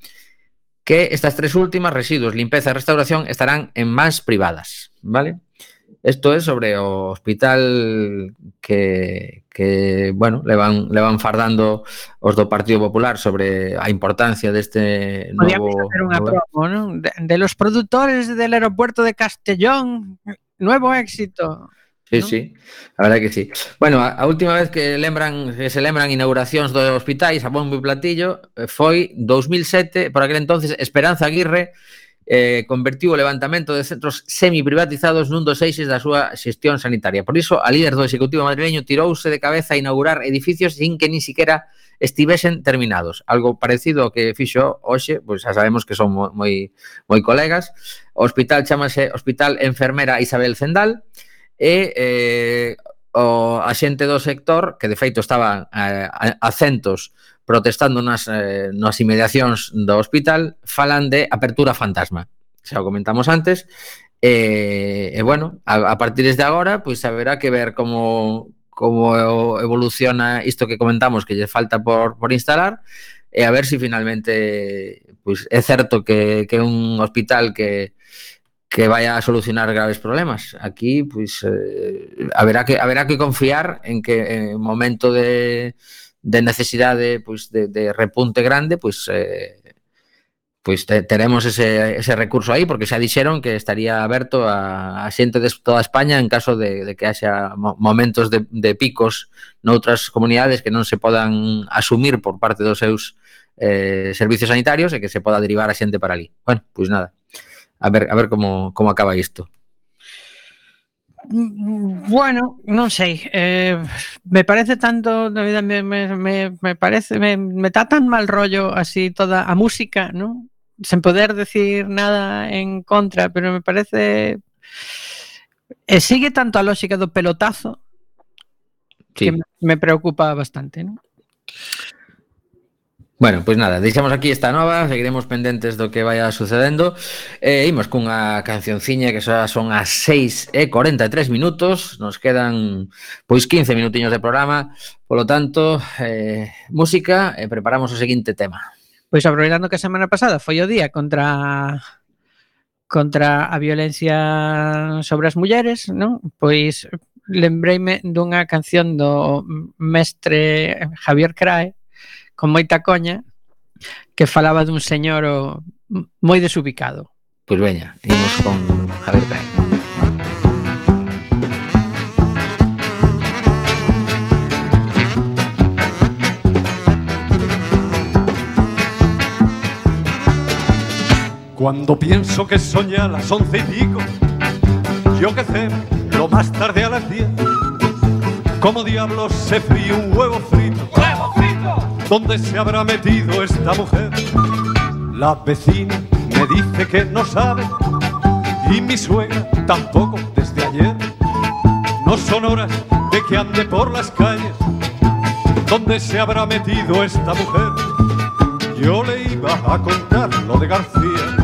que estas tres últimas, residuos, limpeza e restauración, estarán en mans privadas, vale? Esto é sobre o hospital que, que bueno, le van, le van fardando os do Partido Popular sobre a importancia deste novo... Podíamos hacer unha promo, ¿no? De, de los productores del aeropuerto de Castellón, nuevo éxito. Sí, ¿no? sí, a verdade que sí. Bueno, a, a última vez que lembran que se lembran inauguracións dos hospitais a bombo e platillo eh, foi 2007, por aquel entonces Esperanza Aguirre eh, convertiu o levantamento de centros semi-privatizados nun dos eixes da súa xestión sanitaria. Por iso, a líder do Executivo madrileño tirouse de cabeza a inaugurar edificios sin que ni siquiera estivesen terminados. Algo parecido ao que fixo hoxe, pois xa sabemos que son moi, moi, moi colegas. O hospital chamase Hospital Enfermera Isabel Zendal e eh, o a xente do sector, que de feito estaban eh, a, a centos protestando nas, eh, nas inmediacións do hospital, falan de apertura fantasma. Xa o comentamos antes. E, eh, eh, bueno, a, a partir de agora, pois haberá que ver como, como evoluciona isto que comentamos que lle falta por, por instalar e a ver se si finalmente pois, é certo que, que un hospital que, que vaya a solucionar graves problemas. Aquí, pois, pues, eh, haberá, que, haberá que confiar en que en momento de de necesidade pois, de, de repunte grande, pois, eh, pois te, teremos ese, ese recurso aí, porque xa dixeron que estaría aberto a, a xente de toda España en caso de, de que haxa momentos de, de picos noutras comunidades que non se podan asumir por parte dos seus eh, servicios sanitarios e que se poda derivar a xente para ali. Bueno, pois nada, a ver, a ver como, como acaba isto. Bueno, non sei, eh, me parece tanto, David, me, me, me, me parece, me, me tá tan mal rollo así toda a música, non? Sen poder decir nada en contra, pero me parece... E sigue tanto a lógica do pelotazo sí. que me preocupa bastante, non? Bueno, pois nada, deixamos aquí esta nova, seguiremos pendentes do que vai sucedendo. E imos cunha cancionciña que xa son as 6 e 43 minutos, nos quedan pois 15 minutiños de programa, polo tanto, eh, música e preparamos o seguinte tema. Pois aproveitando que a semana pasada foi o día contra contra a violencia sobre as mulleres, non? Pois lembreime dunha canción do mestre Javier Crae, con moita coña que falaba dun señor o, moi desubicado. Pois veña, imos con Javier Pérez. Cuando pienso que son ya las once y pico, yo que sé, lo más tarde a las diez. ¿Cómo diablos se fríe un huevo frito? ¡Huevo frito! ¿Dónde se habrá metido esta mujer? La vecina me dice que no sabe y mi suegra tampoco desde ayer. No son horas de que ande por las calles. ¿Dónde se habrá metido esta mujer? Yo le iba a contar lo de García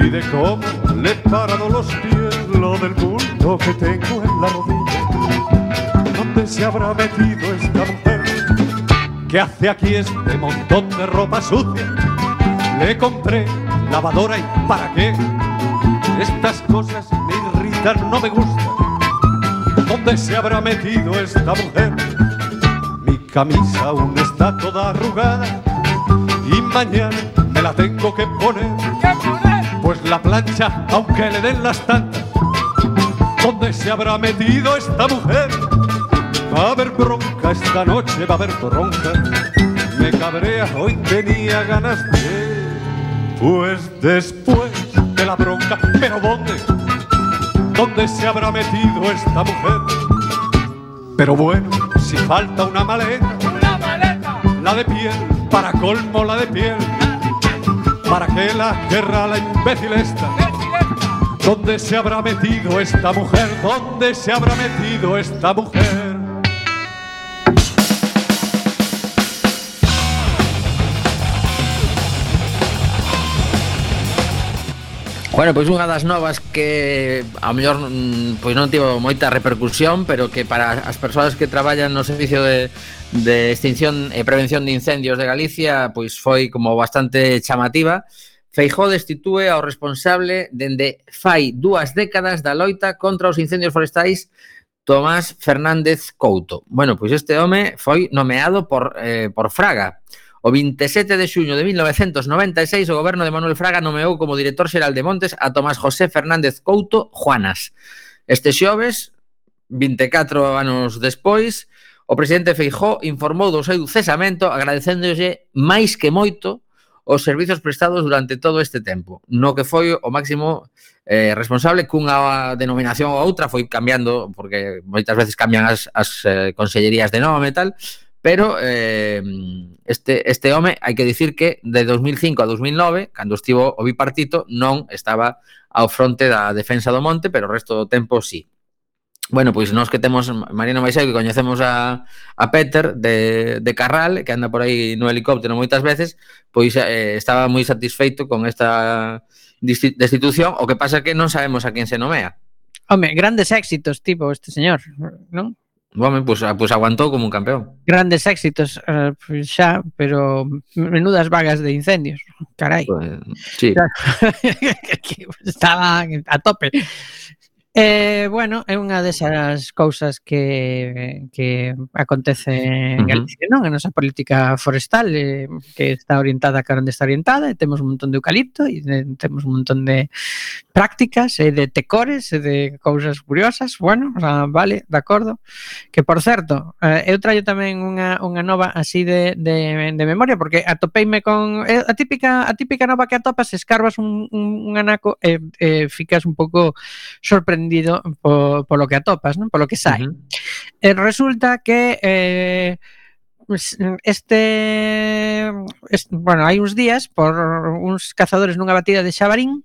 y de cómo le he parado los pies, lo del mundo que tengo en la rodilla. ¿Dónde se habrá metido esta mujer? ¿Qué hace aquí este montón de ropa sucia? Le compré lavadora y ¿para qué? Estas cosas me irritan, no me gustan. ¿Dónde se habrá metido esta mujer? Mi camisa aún está toda arrugada y mañana me la tengo que poner. Pues la plancha, aunque le den las tantas, ¿dónde se habrá metido esta mujer? Va a haber bronca esta noche, va a haber bronca. Me cabrea, hoy tenía ganas de Pues después de la bronca, pero ¿dónde? ¿Dónde se habrá metido esta mujer? Pero bueno, si falta una maleta, Una maleta, la de piel, para colmo la de piel. ¿Para qué la querrá la imbécil esta? ¿Dónde se habrá metido esta mujer? ¿Dónde se habrá metido esta mujer? Bueno, pois unha das novas que a mellor mm, pois non tivo moita repercusión, pero que para as persoas que traballan no servicio de, de extinción e prevención de incendios de Galicia, pois foi como bastante chamativa. Feijó destitúe ao responsable dende fai dúas décadas da loita contra os incendios forestais Tomás Fernández Couto. Bueno, pois este home foi nomeado por, eh, por Fraga, O 27 de xuño de 1996 o goberno de Manuel Fraga nomeou como director xeral de Montes a Tomás José Fernández Couto Juanas. Este xoves, 24 anos despois, o presidente Feijó informou do seu cesamento agradecéndolle máis que moito os servizos prestados durante todo este tempo, no que foi o máximo eh, responsable cunha denominación ou outra foi cambiando, porque moitas veces cambian as, as eh, consellerías de nome e tal, eh, pero eh, este, este home hai que dicir que de 2005 a 2009, cando estivo o bipartito, non estaba ao fronte da defensa do monte, pero o resto do tempo sí. Bueno, pois nós que temos Mariano Maiseu que coñecemos a, a Peter de, de Carral, que anda por aí no helicóptero moitas veces, pois eh, estaba moi satisfeito con esta destitución, o que pasa que non sabemos a quen se nomea. Home, grandes éxitos, tipo, este señor, non? Home, pois, pues, ah, pues aguantou como un campeón. Grandes éxitos eh, xa, pero menudas vagas de incendios. Carai. Pues, sí. Estaba a tope. Eh, bueno, é unha desas cousas que, que acontece en Galicia, uh -huh. non? A nosa política forestal eh, que está orientada cara onde está orientada e temos un montón de eucalipto e de, temos un montón de prácticas e de tecores e de cousas curiosas. Bueno, o sea, vale, de acordo. Que, por certo, eh, eu traio tamén unha, unha nova así de, de, de memoria porque atopeime con... Eh, a, típica, a típica nova que atopas, escarbas un, un, un anaco e eh, eh, ficas un pouco sorprendido sorprendido por, por lo que atopas, ¿no? por lo que sai. Uh -huh. eh, resulta que eh, este, este, bueno, hai uns días por uns cazadores nunha batida de Xabarín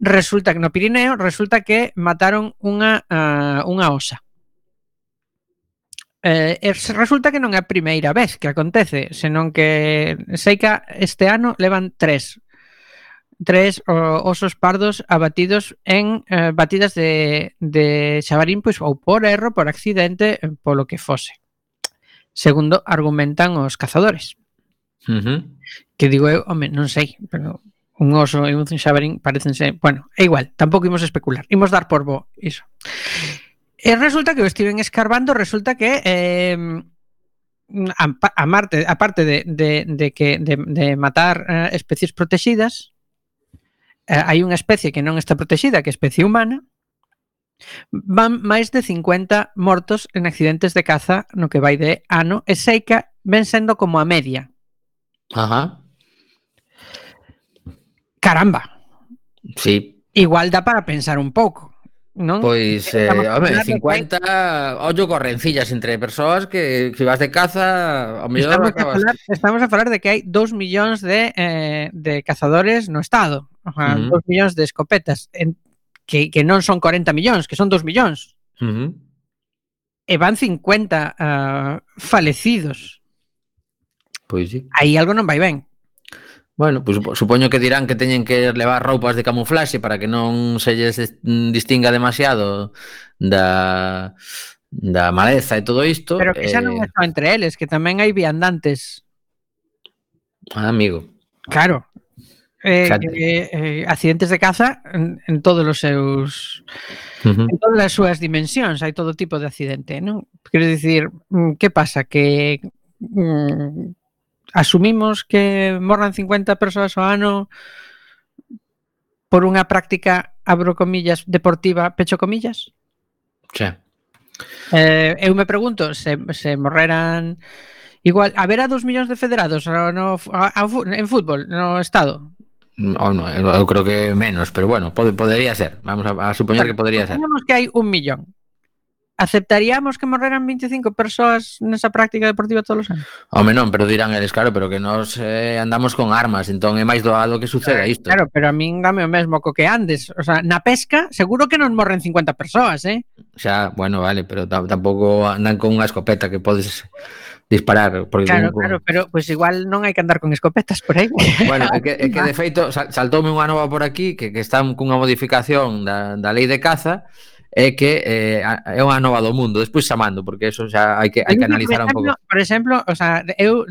resulta que no Pirineo resulta que mataron unha, uh, unha osa. Eh, resulta que non é a primeira vez que acontece, senón que sei que este ano levan tres tres o, osos pardos abatidos en eh, batidas de, de Xabarín pois ou por erro, por accidente, eh, polo que fose. Segundo argumentan os cazadores. Uh -huh. Que digo eu, home, non sei, pero un oso e un xabarín parecense, bueno, é igual, tampouco imos especular, imos dar por bo iso. E resulta que o estiven escarbando, resulta que eh, a, a Marte, aparte de, de, de que de, de matar eh, especies protegidas, Eh, hai unha especie que non está protexida, que é a especie humana, van máis de 50 mortos en accidentes de caza no que vai de ano e seica ven sendo como a media. Ajá. Caramba. Sí. Igual dá para pensar un pouco. Non? Pois, eh, home, 50, ollo correncillas entre persoas que se si vas de caza, ao mellor estamos acabas... A falar, estamos a falar de que hai 2 millóns de, eh, de cazadores no Estado, O uh -huh. 2 millóns de escopetas, en, que, que non son 40 millóns, que son 2 millóns. Uh -huh. E van 50 uh, ah, falecidos. Pois sí. Aí algo non vai ben. Bueno, pues, supoño que dirán que teñen que levar roupas de camuflaxe para que non se lles distinga demasiado da da maleza e todo isto. Pero que xa non eh, é só entre eles, que tamén hai viandantes. Ah, amigo. Claro. Eh, eh, eh, accidentes de caza en, en todos os seus uh -huh. en todas as súas dimensións, hai todo tipo de accidente, non? Quero dicir, mm, que pasa que mm, asumimos que morran 50 persoas ao ano por unha práctica, abro comillas, deportiva, pecho comillas? Xa. Eh, eu me pregunto, se, se morreran igual, haberá 2 millóns de federados no, a, a, en fútbol no Estado? O no, eu creo que menos, pero bueno, pode, podería ser. Vamos a, a supoñer que podría ser. Supoñamos que hai un millón aceptaríamos que morreran 25 persoas nesa práctica deportiva todos os anos? Home, non, pero dirán eles, claro, pero que nos eh, andamos con armas, entón é máis doado que suceda isto. Claro, pero a min dame o mesmo co que andes, o sea, na pesca seguro que non morren 50 persoas, eh? Xa, bueno, vale, pero tampouco andan con unha escopeta que podes disparar. Porque claro, como... claro, pero pues igual non hai que andar con escopetas por aí. Bueno, é que, é que de feito saltoume unha nova por aquí que, que están cunha modificación da, da lei de caza é que eh, é unha nova do mundo, despois chamando, porque eso xa hai que, hai que analizar un pouco. Por exemplo, o sea, eu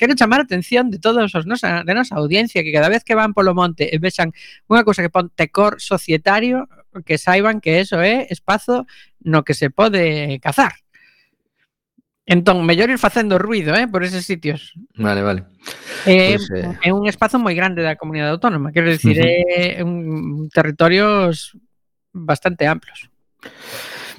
quero chamar a atención de todos os nosa, de nosa audiencia que cada vez que van polo monte e vexan unha cousa que pon tecor societario, que saiban que eso é espazo no que se pode cazar. Entón, mellor ir facendo ruido, eh, por eses sitios. Vale, vale. Eh, pues, eh... É un espazo moi grande da comunidade autónoma, quero dicir, uh -huh. é un territorios bastante amplos.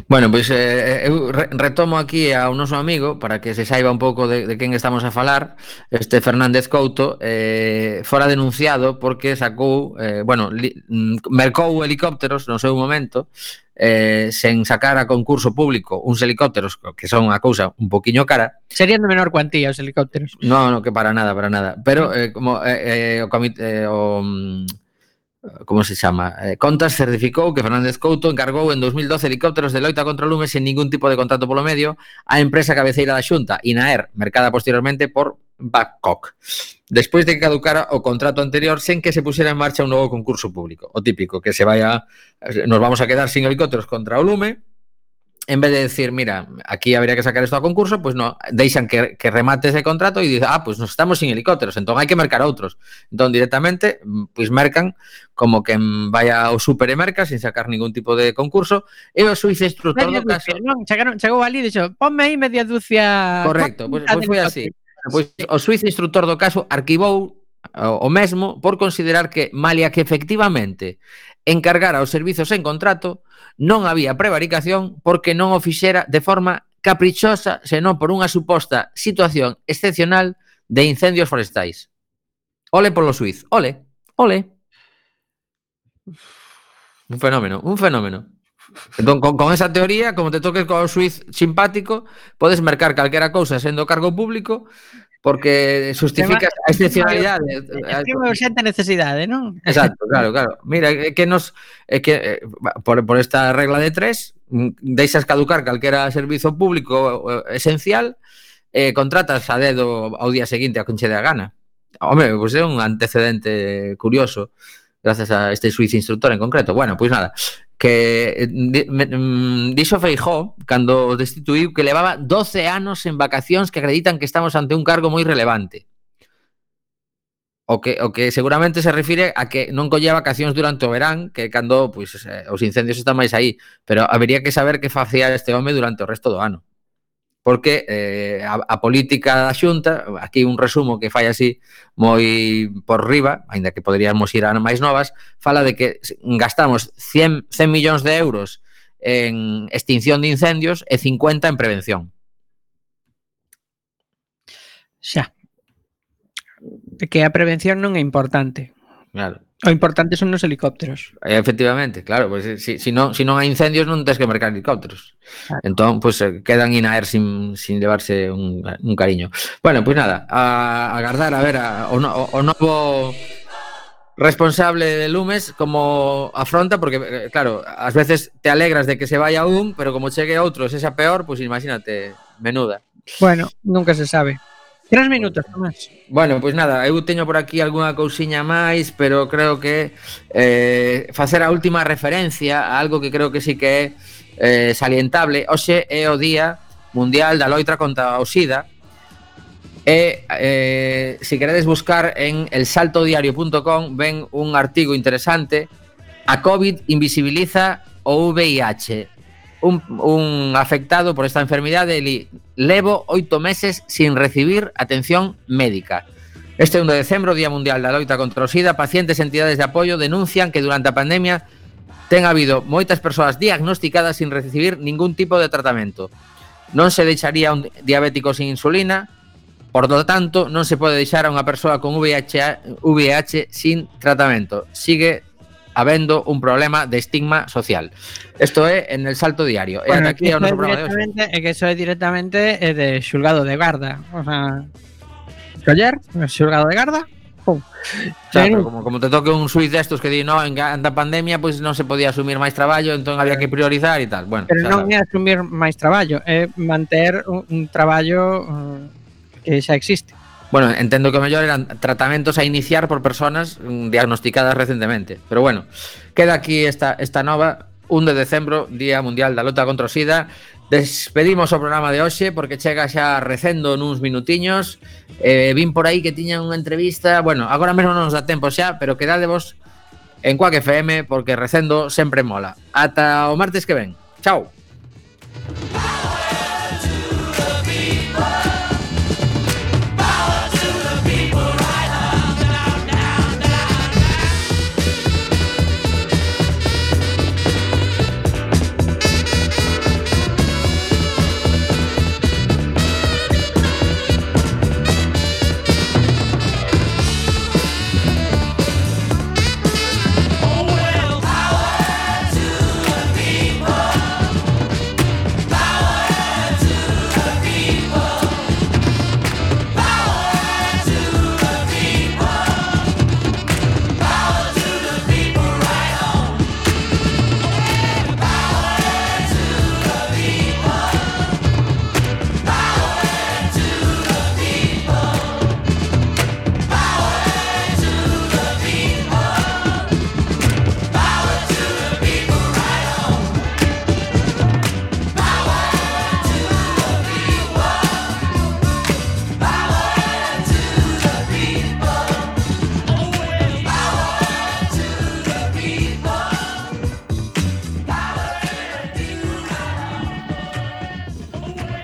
Bueno, pois eh, eu retomo aquí ao noso amigo para que se saiba un pouco de, de quen estamos a falar este Fernández Couto eh, fora denunciado porque sacou eh, bueno, li, mm, mercou helicópteros no seu momento eh, sen sacar a concurso público uns helicópteros que son a cousa un poquiño cara. Serían de menor cuantía os helicópteros. No, no, que para nada, para nada. Pero eh, como eh, eh, o, comité, eh, o mm, como se chama? Eh, Contas certificou que Fernández Couto encargou en 2012 helicópteros de loita contra o lume sen ningún tipo de contrato polo medio á empresa cabeceira da Xunta, Inaer, mercada posteriormente por Babcock, despois de que caducara o contrato anterior sen que se pusera en marcha un novo concurso público. O típico, que se vai a... nos vamos a quedar sin helicópteros contra o lume, en vez de decir, mira, aquí habría que sacar esto a concurso, pues no, deixan que, que remate ese contrato y dice, ah, pues nos estamos sin helicópteros, entón hai que mercar outros. Entón directamente, pois pues, mercan como que vaya o super e merca sin sacar ningún tipo de concurso e o suizo instructor media do caso... Dúcia, non? Chegaron, chegou ali e dixo, ponme aí media dúcia... Correcto, pois, pues foi así. Pois, o suizo instructor do caso arquivou o mesmo por considerar que malia que efectivamente encargara os servizos en contrato, non había prevaricación porque non o fixera de forma caprichosa, senón por unha suposta situación excepcional de incendios forestais. Ole polo suiz, ole, ole. Un fenómeno, un fenómeno. Entón, con, con esa teoría, como te toques co suiz simpático, podes mercar calquera cousa sendo cargo público porque justifica a excepcionalidade. Es que me urgente necesidade, non? Exacto, claro, claro. Mira, que nos é que eh, por, por esta regla de tres mm, deixas caducar calquera servizo público eh, esencial e eh, contratas a dedo ao día seguinte a conche da gana. Home, pois pues é un antecedente curioso gracias a este suizo instructor en concreto. Bueno, pois pues nada, que eh, di, me, mm, dixo Feijó cando o destituiu que levaba 12 anos en vacacións que acreditan que estamos ante un cargo moi relevante. O que, o que seguramente se refire a que non collía vacacións durante o verán, que cando pois, eh, os incendios están máis aí, pero habería que saber que facía este home durante o resto do ano porque eh, a, a política da Xunta, aquí un resumo que fai así moi por riba, aínda que poderíamos ir a máis novas, fala de que gastamos 100, 100 millóns de euros en extinción de incendios e 50 en prevención. Xa. De que a prevención non é importante. Claro. O importante son os helicópteros. Eh, efectivamente, claro, pois pues, eh, si, si non si non hai incendios non tens que mercar helicópteros. Claro. Entón, pues, eh, quedan inaer sin sin levarse un, un cariño. Bueno, pois pues nada, a agardar a ver a, o, o, o novo responsable de Lumes como afronta, porque eh, claro, ás veces te alegras de que se vaya un, pero como chegue outro, se xa peor, pois pues imagínate, menuda. Bueno, nunca se sabe. Tres minutos, Tomás. Bueno, pois nada, eu teño por aquí algunha cousiña máis, pero creo que eh, facer a última referencia a algo que creo que sí que é eh, salientable. Oxe é o Día Mundial da Loitra contra o SIDA, E eh, se queredes buscar en elsaltodiario.com ven un artigo interesante A COVID invisibiliza o VIH un, un afectado por esta enfermidade li levo oito meses sin recibir atención médica. Este 1 de decembro, Día Mundial da Loita contra o SIDA, pacientes e entidades de apoio denuncian que durante a pandemia ten habido moitas persoas diagnosticadas sin recibir ningún tipo de tratamento. Non se deixaría un diabético sin insulina, Por lo tanto, non se pode deixar a unha persoa con VIH, VIH sin tratamento. Sigue habendo un problema de estigma social. Isto é en el salto diario. Eh, bueno, e ata aquí é o noso programa de hoxe. É que iso é directamente eh, de xulgado de Garda. O sea, xoller, xulgado de Garda, Pum. Xa, pero como, como te toque un suiz destos que di, no, en anda pandemia, pois pues, non se podía asumir máis traballo, entón había que priorizar e tal. Bueno, pero non é asumir máis traballo, é manter un, un traballo uh, eh, que xa existe. Bueno, entendo que o mellor eran tratamentos a iniciar por personas mm, diagnosticadas recentemente. Pero bueno, queda aquí esta, esta nova 1 de decembro, Día Mundial da Lota contra o SIDA. Despedimos o programa de hoxe porque chega xa recendo nuns minutiños. Eh, vin por aí que tiñan unha entrevista. Bueno, agora mesmo non nos dá tempo xa, pero quedade vos en Quack FM porque recendo sempre mola. Ata o martes que ven. Chao.